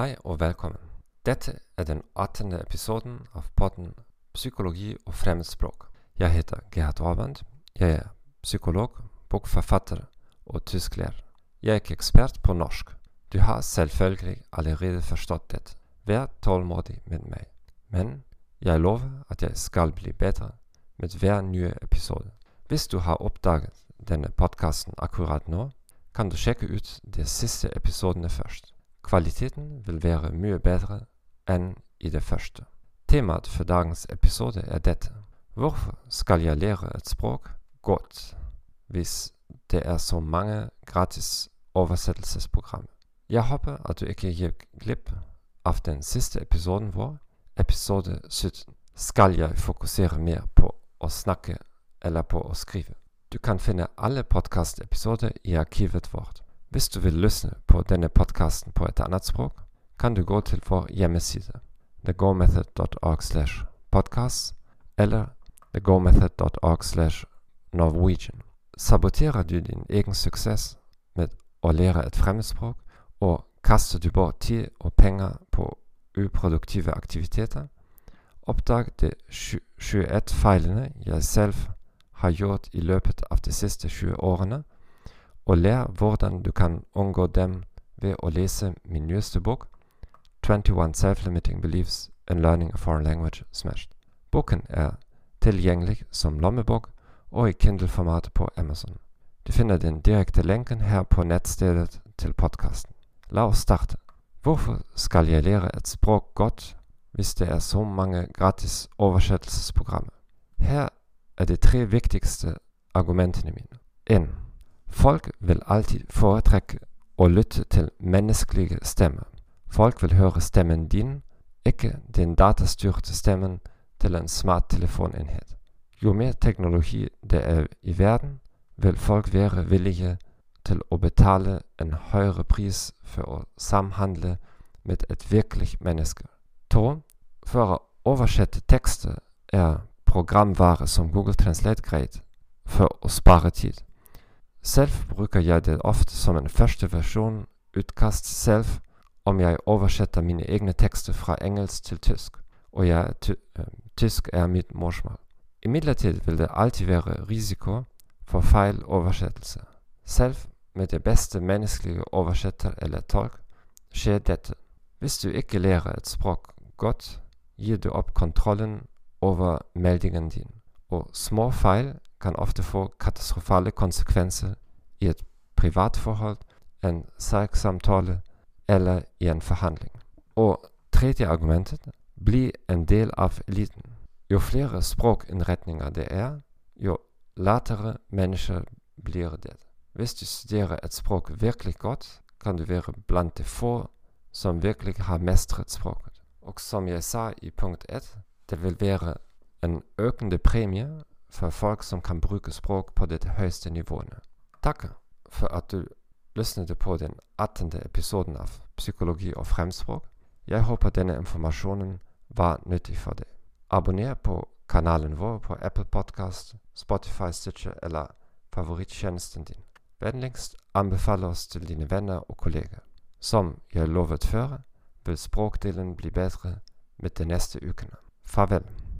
Hei og velkommen. Dette er den 18. episoden av podden Psykologi og fremmedspråk. Jeg heter Gerhard Aaband. Jeg er psykolog, bokforfatter og tysklærer. Jeg er ikke ekspert på norsk. Du har selvfølgelig allerede forstått dette. Vær tålmodig med meg. Men jeg lover at jeg skal bli bedre med hver nye episode. Hvis du har oppdaget denne podkasten akkurat nå, kan du sjekke ut de siste episodene først. Kvaliteten vil være mye bedre enn i det første. Temaet for dagens episode er dette. Hvorfor skal jeg lære et språk godt hvis det er så mange gratis oversettelsesprogrammer? Jeg håper at du ikke gikk glipp av den siste episoden vår, episode 17. Skal jeg fokusere mer på å snakke eller på å skrive? Du kan finne alle podkastepisoder i arkivet vårt. Hvis du vil lytte på denne podkasten på et annet språk, kan du gå til vår hjemmeside thegomethod.org slash podcast eller thegomethod.org slash norwegian. Saboterer du din egen suksess med å lære et fremmedspråk, og kaster du bort tid og penger på uproduktive aktiviteter? Oppdag de 21 feilene jeg selv har gjort i løpet av de siste 20 årene, og lær hvordan du kan unngå dem ved å lese min nyeste bok, 21 Self-Limiting Beliefs in Learning a Foreign Language Smashed. Boken er tilgjengelig som lommebok og i Kindle-format på Amazon. Du finner den direkte lenken her på nettstedet til podkasten. La oss starte. Hvorfor skal jeg lære et språk godt hvis det er så mange gratis oversettelsesprogrammer? Her er de tre viktigste argumentene mine. 1. Folk vil alltid foretrekke å lytte til menneskelige stemmer. Folk vil høre stemmen din, ikke den datastyrte stemmen til en smarttelefonenhet. Jo mer teknologi det er i verden, vil folk være villige til å betale en høyere pris for å samhandle med et virkelig menneske. 2. For å oversette tekster er programvare som Google Translate greit for å spare tid. Selv bruker jeg det ofte som en første versjon utkast selv om jeg oversetter mine egne tekster fra engelsk til tysk, og jeg, ty tysk er mitt morsmål. Imidlertid vil det alltid være risiko for feil oversettelse. Selv med det beste menneskelige oversetter eller tolk skjer dette. Hvis du ikke lærer et språk godt, gir du opp kontrollen over meldingen din, og små feil kan ofte få katastrofale konsekvenser i et privatforhold, en salgssamtale eller i en forhandling. Og tredje argumentet bli en del av eliten. Jo flere språkinnretninger det er, jo latere mennesker blir det. Hvis du studerer et språk virkelig godt, kan du være blant de få som virkelig har mestret språket. Og som jeg sa i punkt 1, det vil være en økende premie for folk som kan bruke språk på det høyeste nivåene. Takk for at du lyttet på den 18. episoden av Psykologi og fremspråk. Jeg håper denne informasjonen var nyttig for deg. Abonner på kanalen vår på Apple Podcast, Spotify, Stitcher eller favorittjenesten din. Vennligst anbefale oss til dine venner og kolleger. Som jeg lovet før, vil språkdelen bli bedre med de neste ukene. Farvel.